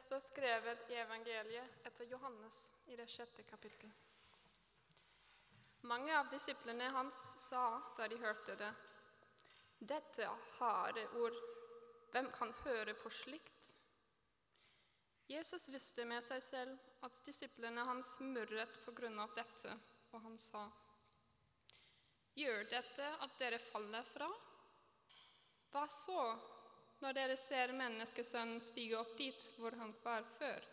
Det er skrevet i evangeliet etter Johannes i det sjette kapittel. Mange av disiplene hans sa da de hørte det, dette er harde ord, hvem kan høre på slikt? Jesus visste med seg selv at disiplene hans murret på grunn av dette, og han sa, Gjør dette at dere faller fra? Hva så når dere ser Menneskesønnen stige opp dit hvor han var før?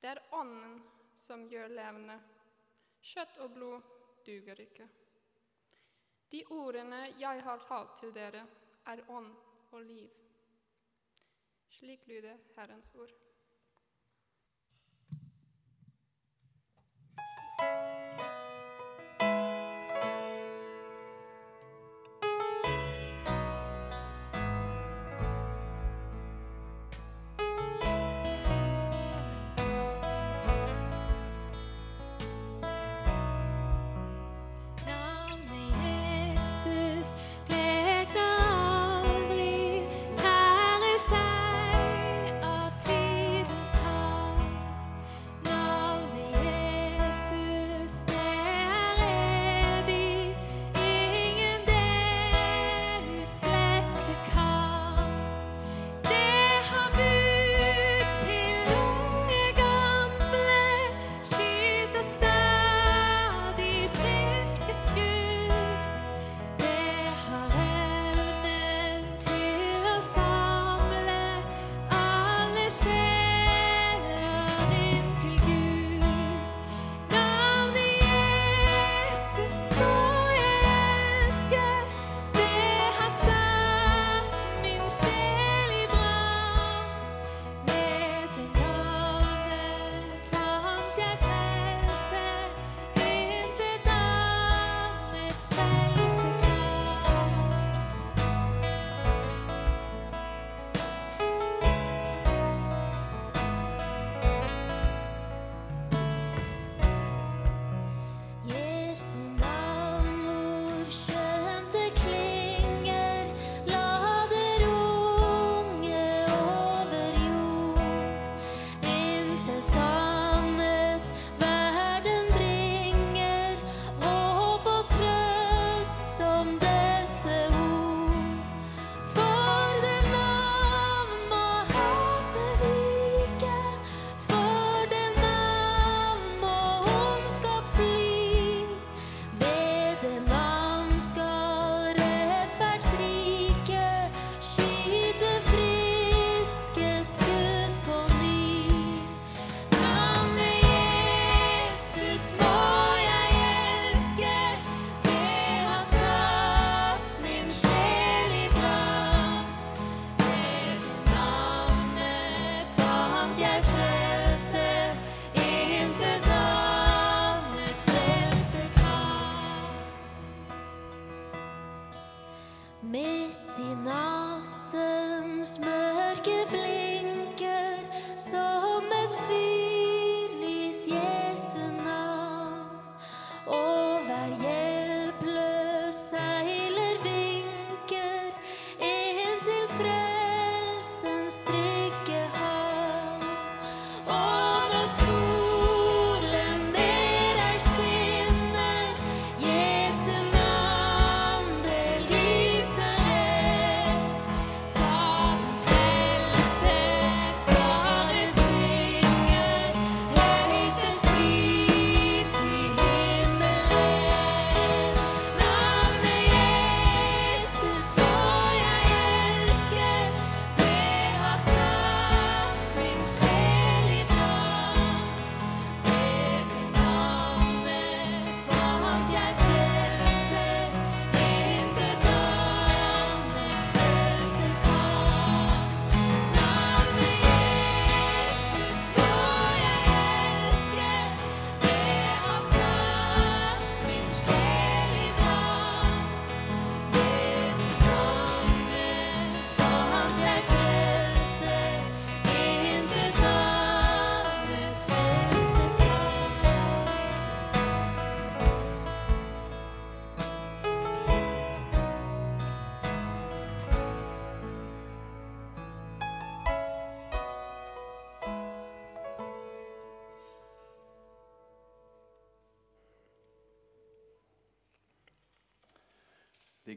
Det er Ånden som gjør levende. Kjøtt og blod duger ikke. De ordene jeg har talt til dere, er ånd og liv. Slik lyder Herrens ord.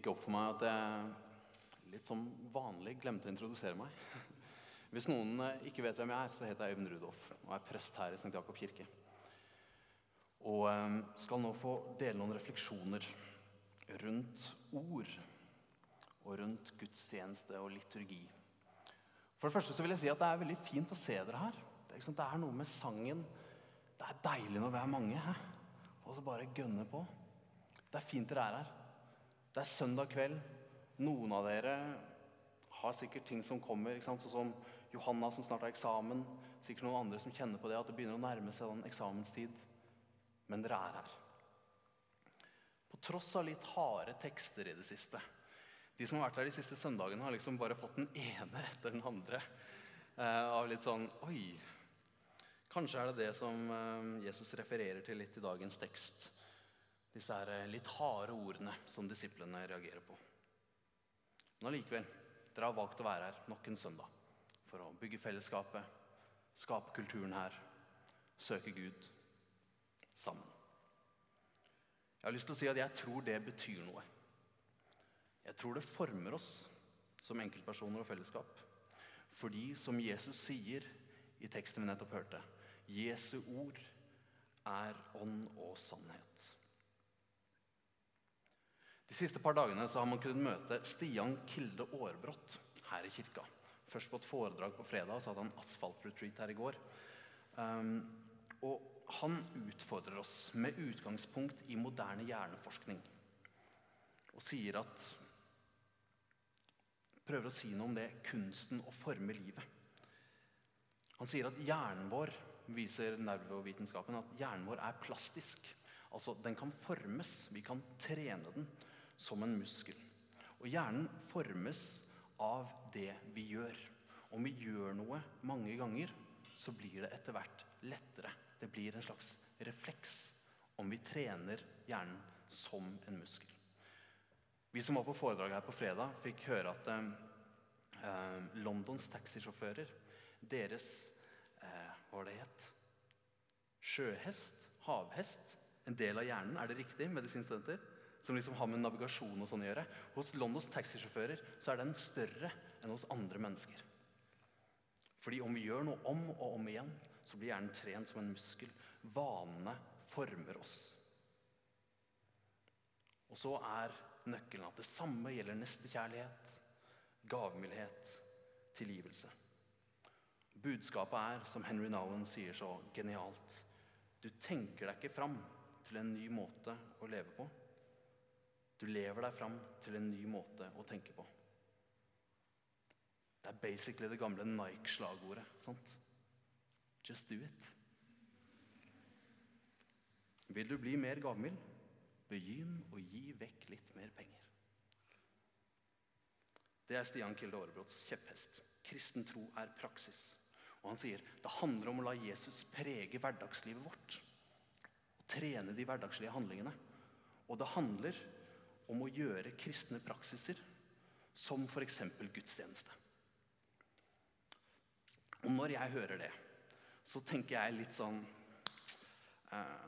Gikk opp for meg at jeg litt som vanlig glemte å introdusere meg. Hvis noen eh, ikke vet hvem jeg er, så heter jeg Øyvind Rudolf og er prest her i St. Jakob kirke. Og eh, skal nå få dele noen refleksjoner rundt ord og rundt gudstjeneste og liturgi. For det første så vil jeg si at det er veldig fint å se dere her. Det er, det er noe med sangen Det er deilig når vi er mange. Hæ? Og så bare gønne på. Det er fint dere er her. Det er søndag kveld. Noen av dere har sikkert ting som kommer. Sånn som Johanna som snart har eksamen. Sikkert noen andre som kjenner på det, at det begynner å nærme seg den eksamenstid. Men dere er her. På tross av litt harde tekster i det siste. De som har vært her de siste søndagene, har liksom bare fått den ene etter den andre. Eh, av litt sånn Oi. Kanskje er det det som eh, Jesus refererer til litt i dagens tekst. Disse her eh, litt harde ordene som disiplene reagerer på. Men allikevel, dere har valgt å være her nok en søndag for å bygge fellesskapet, skape kulturen her, søke Gud sammen. Jeg har lyst til å si at jeg tror det betyr noe. Jeg tror det former oss som enkeltpersoner og fellesskap. Fordi, som Jesus sier i teksten vi nettopp hørte, Jesu ord er ånd og sannhet. De siste par dagene har man kunnet møte Stian Kilde Aarbrot her i kirka. Først på et foredrag på fredag, så hadde han asfaltretreat her i går. Um, og han utfordrer oss med utgangspunkt i moderne hjerneforskning. Og sier at Prøver å si noe om det kunsten å forme livet. Han sier at hjernen vår viser nervevitenskapen at hjernen vår er plastisk. Altså, Den kan formes. Vi kan trene den som en muskel. Og hjernen formes av det vi gjør. Om vi gjør noe mange ganger, så blir det etter hvert lettere. Det blir en slags refleks om vi trener hjernen som en muskel. Vi som var på foredraget her på fredag, fikk høre at eh, Londons taxisjåfører, deres eh, Hva var det het? Sjøhest? Havhest? En del av hjernen, er det riktig, medisinstudenter? Som liksom har med navigasjon og sånn å gjøre. Hos Londons taxisjåfører så er den større enn hos andre mennesker. Fordi om vi gjør noe om og om igjen, så blir hjernen trent som en muskel. Vanene former oss. Og så er nøkkelen at det samme gjelder nestekjærlighet, gavmildhet, tilgivelse. Budskapet er, som Henry Nowen sier så genialt, du tenker deg ikke fram til en ny måte å leve på. Du lever deg fram til en ny måte å tenke på. Det er basically det gamle Nike-slagordet. sant? Just do it. Vil du bli mer gavmild, begynn å gi vekk litt mer penger. Det er Stian Kilde Aarebrots kjepphest. Kristen tro er praksis. Og han sier det handler om å la Jesus prege hverdagslivet vårt. Og trene de hverdagslige handlingene. Og det handler om å gjøre kristne praksiser som f.eks. gudstjeneste. Og når jeg hører det, så tenker jeg litt sånn uh,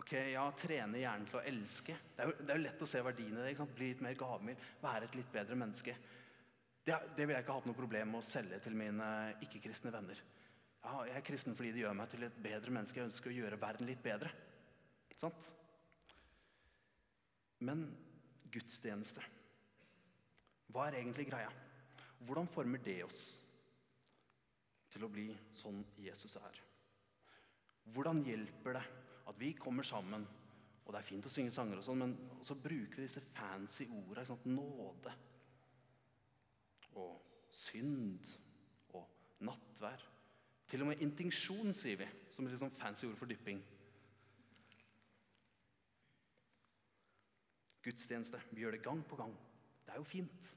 Ok, ja, trene hjernen til å elske. Det er, jo, det er jo lett å se verdiene i det. Bli litt mer gavmild, være et litt bedre menneske. Det, det ville jeg ikke hatt noe problem med å selge til mine ikke-kristne venner. Ja, Jeg er kristen fordi det gjør meg til et bedre menneske. Jeg ønsker å gjøre verden litt bedre. Sant? Men gudstjeneste Hva er egentlig greia? Hvordan former det oss? til å bli sånn Jesus er. Hvordan hjelper det at vi kommer sammen, og det er fint å synge sanger, og sånn, men så bruker vi disse fancy orda. Nåde og synd og nattvær. Til og med intinksjon, sier vi, som et sånn fancy ord for dypping. Gudstjeneste. Vi gjør det gang på gang. Det er jo fint.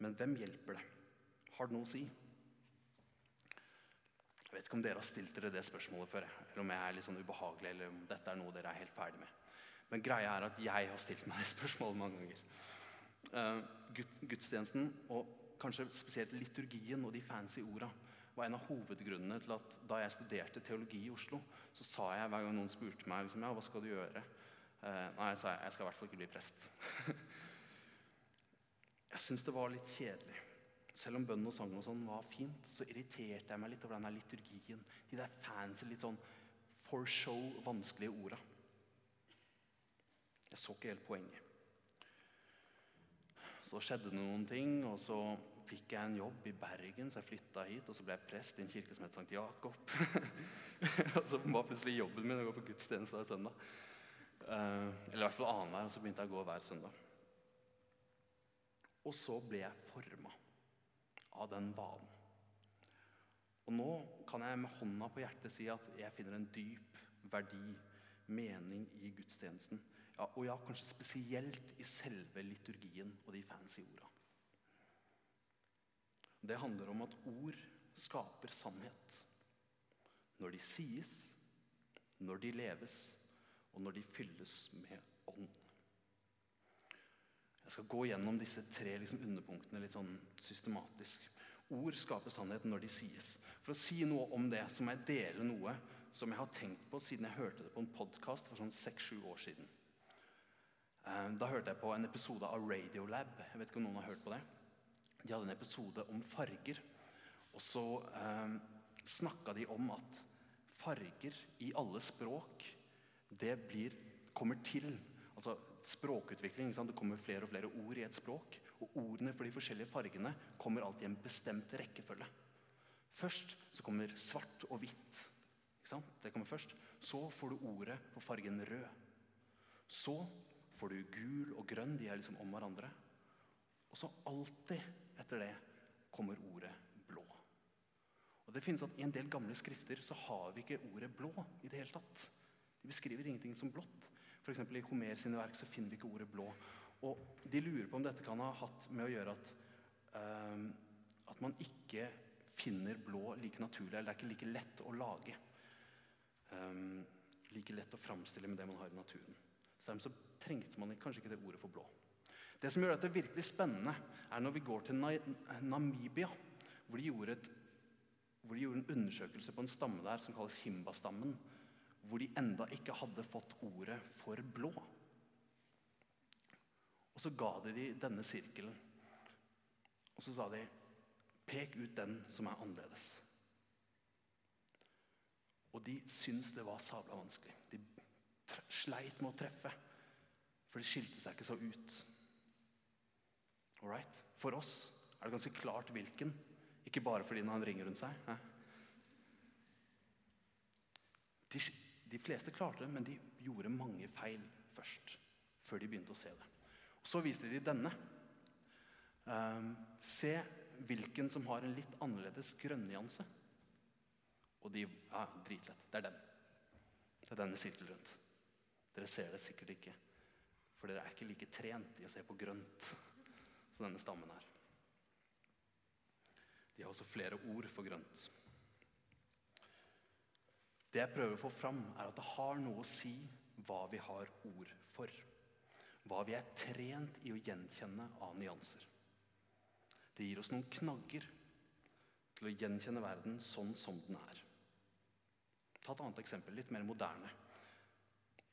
Men hvem hjelper det? Har det noe å si? Jeg vet ikke om dere har stilt dere det spørsmålet før, eller om jeg er litt sånn ubehagelig, eller om dette er noe dere er helt ferdig med. Men greia er at jeg har stilt meg det spørsmålet mange ganger. Uh, gudstjenesten, og kanskje spesielt liturgien og de fancy orda, var en av hovedgrunnene til at da jeg studerte teologi i Oslo, så sa jeg hver gang noen spurte meg liksom, ja, hva skal du gjøre, nei, jeg sa jeg skal i hvert fall ikke bli prest. jeg syns det var litt kjedelig. Selv om bønn og sang og sånn var fint, så irriterte jeg meg litt over denne liturgien. De der fancy, litt sånn for show, vanskelige orda. Jeg så ikke helt poenget. Så skjedde det noen ting, og så fikk jeg en jobb i Bergen, så jeg flytta hit. Og så ble jeg prest i en kirke som het Sankt Jakob. og så var plutselig jobben min å gå på gudstjeneste hver søndag. Eh, eller i hvert fall annenhver, og så begynte jeg å gå hver søndag. Og så ble jeg forma av den vanen. Og nå kan jeg med hånda på hjertet si at jeg finner en dyp verdi, mening, i gudstjenesten. Ja, og ja, kanskje spesielt i selve liturgien og de fancy orda. Det handler om at ord skaper sannhet. Når de sies, når de leves, og når de fylles med ånd. Jeg skal gå gjennom disse tre liksom, underpunktene litt sånn systematisk. Ord skaper sannhet når de sies. For å si noe om det så må jeg dele noe som jeg har tenkt på siden jeg hørte det på en podkast for sånn seks-sju år siden. Eh, da hørte jeg på en episode av Radiolab. Jeg vet ikke om noen har hørt på det. De hadde en episode om farger. Og så eh, snakka de om at farger i alle språk, det blir, kommer til Altså språkutvikling. Det kommer flere og flere ord i et språk. Og ordene for de forskjellige fargene kommer alltid i en bestemt rekkefølge. Først så kommer svart og hvitt. Det kommer først. Så får du ordet på fargen rød. Så får du gul og grønn. De er liksom om hverandre. Og så alltid etter det kommer ordet blå. Og det finnes at I en del gamle skrifter så har vi ikke ordet blå i det hele tatt. De beskriver ingenting som blått. For i Homer sine verk så finner vi ikke ordet blå. Og De lurer på om dette kan ha hatt med å gjøre at, um, at man ikke finner blå like naturlig. Eller det er ikke like lett å lage. Um, like lett å framstille med det man har i naturen. Så dermed så trengte man kanskje ikke det ordet for blå. Det som gjør dette virkelig spennende, er når vi går til Namibia, hvor de et, hvor de gjorde en undersøkelse på en stamme der som kalles Himba-stammen, hvor de enda ikke hadde fått ordet for blå. Og så ga de dem denne sirkelen. Og så sa de pek ut den som er annerledes. Og de syntes det var sabla vanskelig. De sleit med å treffe, for det skilte seg ikke så ut. Alright? For oss er det ganske klart hvilken, ikke bare fordi han ringer rundt seg. De, de, fleste klarte det, men de gjorde mange feil først. Før de begynte å se det. Så viste de denne. Um, se hvilken som har en litt annerledes grønnnyanse. Og de ja, dritlett. Det er den. Det er denne sirkelen rundt. Dere ser det sikkert ikke, for dere er ikke like trent i å se på grønt som denne stammen her. De har også flere ord for grønt. Det jeg prøver å få fram, er at det har noe å si hva vi har ord for. Hva vi er trent i å gjenkjenne av nyanser. Det gir oss noen knagger til å gjenkjenne verden sånn som den er. Ta et annet eksempel, litt mer moderne.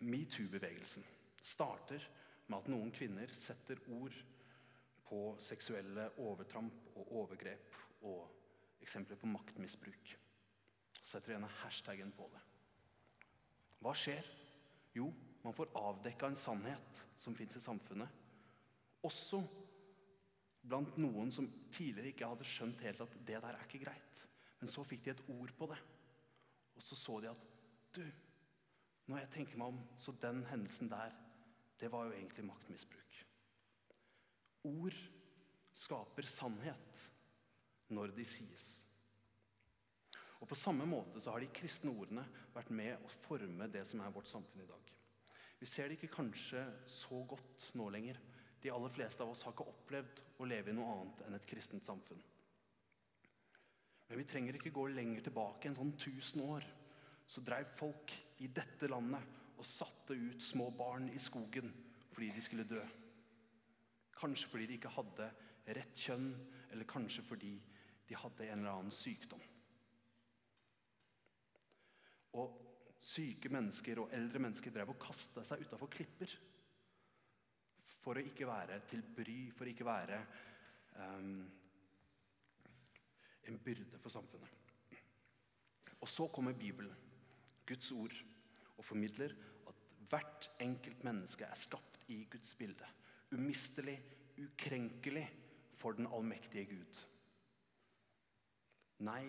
Metoo-bevegelsen starter med at noen kvinner setter ord på seksuelle overtramp og overgrep og eksempler på maktmisbruk. Setter gjerne hashtaggen på det. Hva skjer? Jo, man får avdekka en sannhet som fins i samfunnet. Også blant noen som tidligere ikke hadde skjønt helt at det der er ikke greit. Men så fikk de et ord på det. Og så så de at du, når jeg tenker meg om, så den hendelsen der, det var jo egentlig maktmisbruk. Ord skaper sannhet når de sies. Og På samme måte så har de kristne ordene vært med å forme det som er vårt samfunn i dag. Vi ser det ikke kanskje så godt nå lenger. De aller fleste av oss har ikke opplevd å leve i noe annet enn et kristent samfunn. Men vi trenger ikke gå lenger tilbake enn sånn 1000 år så dreiv folk i dette landet og satte ut små barn i skogen fordi de skulle dø. Kanskje fordi de ikke hadde rett kjønn, eller kanskje fordi de hadde en eller annen sykdom. Og syke mennesker og eldre mennesker drev og kasta seg utafor klipper For å ikke være til bry, for å ikke være um, en byrde for samfunnet. Og så kommer Bibelen, Guds ord, og formidler at hvert enkelt menneske er skapt i Guds bilde. Umistelig, ukrenkelig for den allmektige Gud. Nei,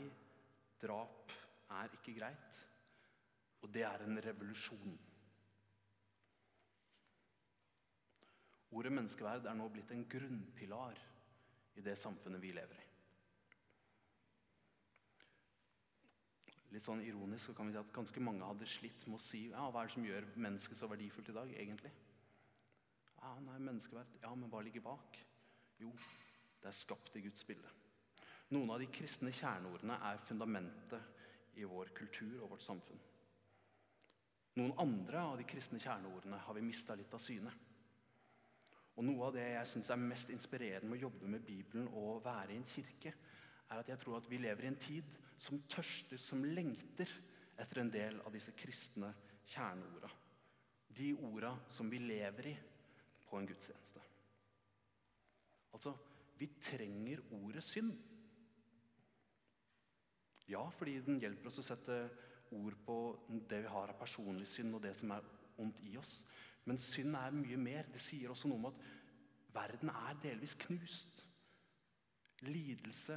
drap er ikke greit, og det er en revolusjon. Ordet menneskeverd er nå blitt en grunnpilar i det samfunnet vi lever i. Litt sånn ironisk så kan vi si at ganske mange hadde slitt med å si ja, hva er det som gjør mennesket så verdifullt i dag, egentlig? Ja, nei, menneskeverd. Ja, men hva ligger bak? Jo, det er skapt i Guds bilde. Noen av de kristne kjerneordene er fundamentet i vår kultur og vårt samfunn. Noen andre av de kristne kjerneordene har vi mista litt av syne. Og Noe av det jeg syns er mest inspirerende med å jobbe med Bibelen og være i en kirke, er at jeg tror at vi lever i en tid som tørster, som lengter etter en del av disse kristne kjerneorda. De orda som vi lever i på en gudstjeneste. Altså, vi trenger ordet synd. Ja, fordi den hjelper oss å sette ord på det vi har av personlig synd, og det som er ondt i oss. Men synd er mye mer. Det sier også noe om at verden er delvis knust. Lidelse,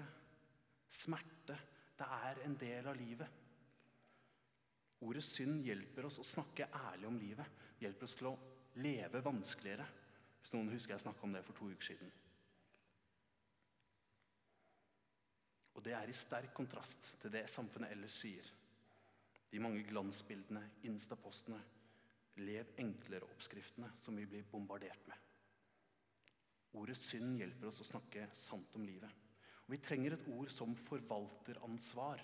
smerte, det er en del av livet. Ordet synd hjelper oss å snakke ærlig om livet. Hjelper oss til å leve vanskeligere. Hvis noen husker jeg snakka om det for to uker siden. Og det er i sterk kontrast til det samfunnet ellers sier. De mange glansbildene, instapostene, lev enklere-oppskriftene som vi blir bombardert med. Ordet synd hjelper oss å snakke sant om livet. Og Vi trenger et ord som forvalteransvar,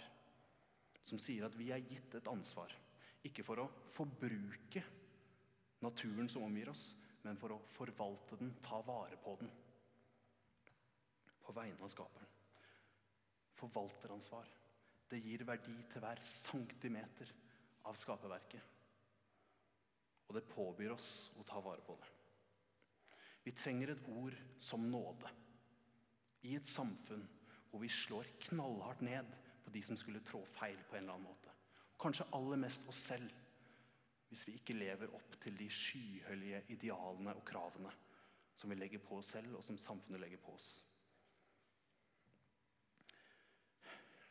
som sier at vi er gitt et ansvar. Ikke for å forbruke naturen som omgir oss, men for å forvalte den, ta vare på den. På vegne av skaperen. Forvalteransvar. Det gir verdi til hver centimeter av skaperverket. Og det påbyr oss å ta vare på det. Vi trenger et ord som nåde. I et samfunn hvor vi slår knallhardt ned på de som skulle trå feil på en eller annen måte. Kanskje aller mest oss selv, hvis vi ikke lever opp til de skyhøye idealene og kravene som vi legger på oss selv, og som samfunnet legger på oss.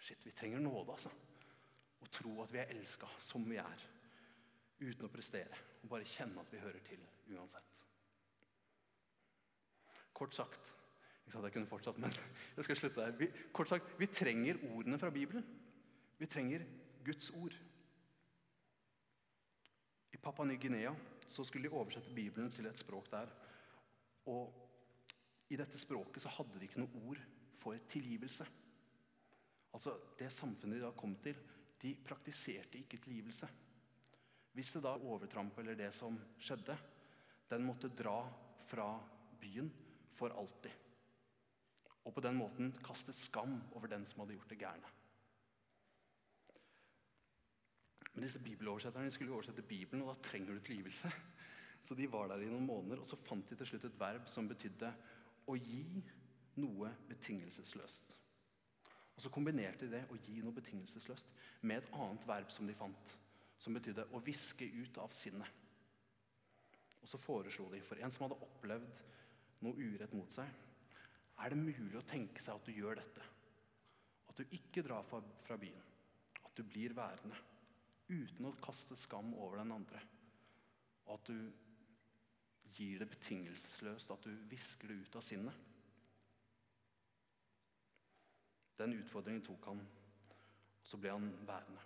Shit, vi trenger nåde, altså. Å tro at vi er elska som vi er. Uten å prestere. Og bare kjenne at vi hører til uansett. Kort sagt Jeg sa at jeg kunne fortsatt, men jeg skal slutte der. Vi, kort sagt, vi trenger ordene fra Bibelen. Vi trenger Guds ord. I Papua Ny-Guinea skulle de oversette Bibelen til et språk der. Og i dette språket så hadde de ikke noe ord for tilgivelse. Altså, Det samfunnet de da kom til, de praktiserte ikke tilgivelse. Hvis det da overtramp eller det som skjedde, den måtte dra fra byen for alltid. Og på den måten kaste skam over den som hadde gjort det gærne. Men disse bibeloversetterne skulle jo oversette Bibelen, og da trenger du tilgivelse. Så de var der i noen måneder, og så fant de til slutt et verb som betydde å gi noe betingelsesløst. Og Så kombinerte de det å gi noe betingelsesløst med et annet verb som de fant, som betydde å viske ut av sinnet. Og så foreslo de, for en som hadde opplevd noe urett mot seg, er det mulig å tenke seg at du gjør dette? At du ikke drar fra, byen, at du blir værende uten å kaste skam over den andre. Og at du gir det betingelsesløst, at du visker det ut av sinnet. Den utfordringen tok han, og så ble han værende.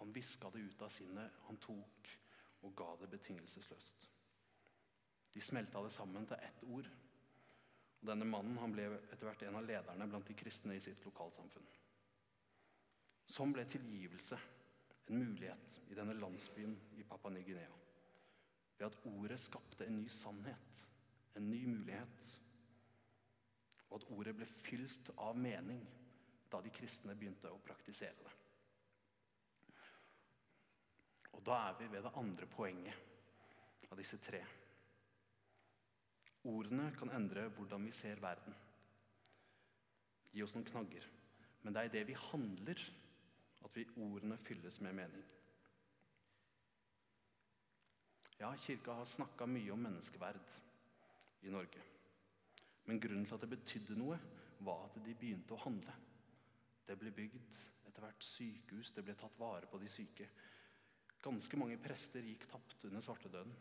Han viska det ut av sinnet, han tok og ga det betingelsesløst. De smelta det sammen til ett ord. Og Denne mannen han ble etter hvert en av lederne blant de kristne i sitt lokalsamfunn. Sånn ble tilgivelse en mulighet i denne landsbyen i Papua Ny-Guinea. Ved at ordet skapte en ny sannhet, en ny mulighet. Og at ordet ble fylt av mening da de kristne begynte å praktisere det. Og da er vi ved det andre poenget av disse tre. Ordene kan endre hvordan vi ser verden. Gi oss noen knagger. Men det er i det vi handler, at vi ordene fylles med mening. Ja, kirka har snakka mye om menneskeverd i Norge. Men grunnen til at det betydde noe, var at de begynte å handle. Det ble bygd etter hvert sykehus, det ble tatt vare på de syke. Ganske mange prester gikk tapt under svartedøden.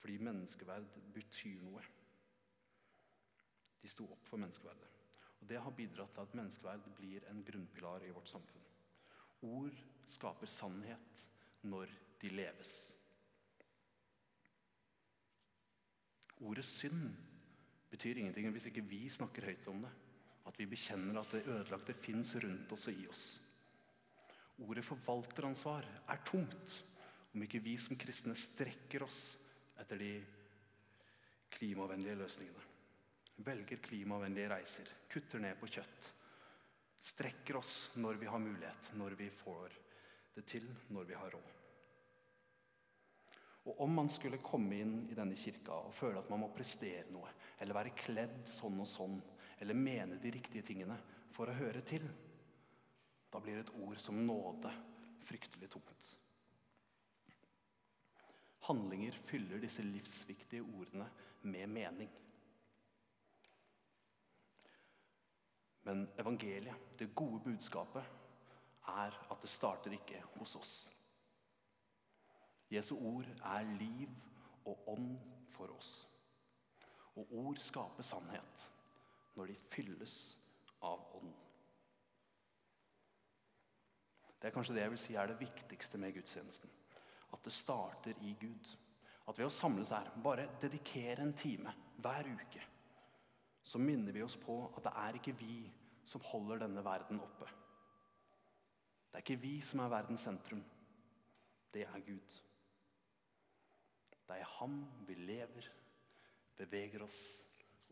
Fordi menneskeverd betyr noe. De sto opp for menneskeverdet. Og Det har bidratt til at menneskeverd blir en grunnpilar i vårt samfunn. Ord skaper sannhet når de leves. Ordet synd betyr ingenting hvis ikke vi snakker høyt om det. At vi bekjenner at det ødelagte fins rundt oss og i oss. Ordet forvalteransvar er tomt om ikke vi som kristne strekker oss etter de klimavennlige løsningene. Velger klimavennlige reiser, kutter ned på kjøtt. Strekker oss når vi har mulighet, når vi får det til, når vi har råd. Og om man skulle komme inn i denne kirka og føle at man må prestere noe, eller være kledd sånn og sånn, eller mene de riktige tingene for å høre til, da blir et ord som nåde fryktelig tungt. Handlinger fyller disse livsviktige ordene med mening. Men evangeliet, det gode budskapet, er at det starter ikke hos oss. Jesu ord er liv og ånd for oss. Og ord skaper sannhet når de fylles av ånd. Det er kanskje det jeg vil si er det viktigste med gudstjenesten. At det starter i Gud. At ved å samles her, bare dedikere en time hver uke, så minner vi oss på at det er ikke vi som holder denne verden oppe. Det er ikke vi som er verdens sentrum. Det er Gud. Det er i ham vi lever, beveger oss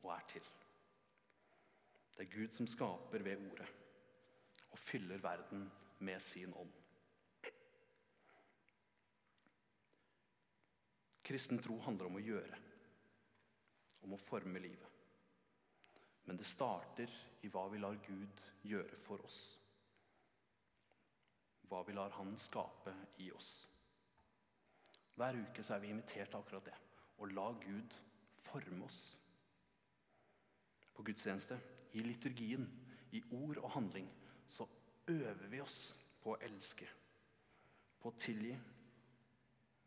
og er til. Det er Gud som skaper ved ordet og fyller verden med sin ånd. Kristen tro handler om å gjøre, om å forme livet. Men det starter i hva vi lar Gud gjøre for oss. Hva vi lar Han skape i oss. Hver uke er vi invitert til akkurat det. Å la Gud forme oss. På gudstjeneste, i liturgien, i ord og handling, så øver vi oss på å elske. På å tilgi.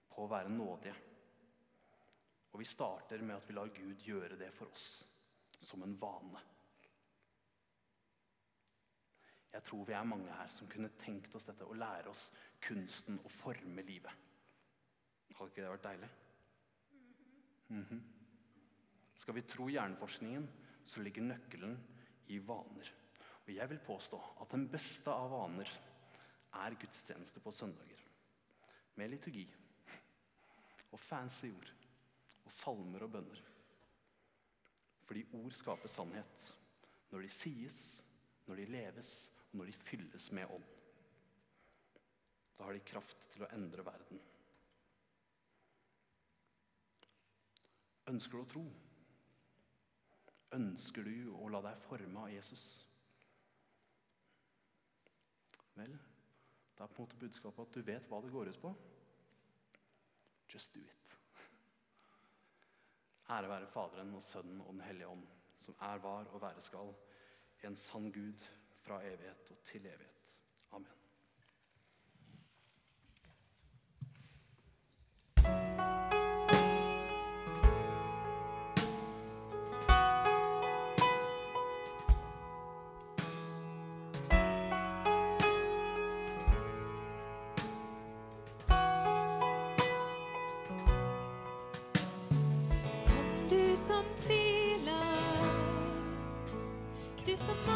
På å være nådige. Og vi starter med at vi lar Gud gjøre det for oss som en vane. Jeg tror vi er mange her som kunne tenkt oss dette, å lære oss kunsten å forme livet. Hadde ikke det vært deilig? Mm -hmm. Skal vi tro hjerneforskningen, så ligger nøkkelen i vaner. Og jeg vil påstå at den beste av vaner er gudstjeneste på søndager. Med liturgi og fancy ord og salmer og bønner. Fordi ord skaper sannhet når de sies, når de leves, og når de fylles med ånd. Da har de kraft til å endre verden. Ønsker du å tro? Ønsker du å la deg forme av Jesus? Vel, da er på en måte budskapet at du vet hva det går ut på. Just do it. Ære være Faderen og Sønnen og Den hellige ånd, som er, var og være skal, en sann Gud fra evighet og til evighet. Amen. Kom du som tviler, du som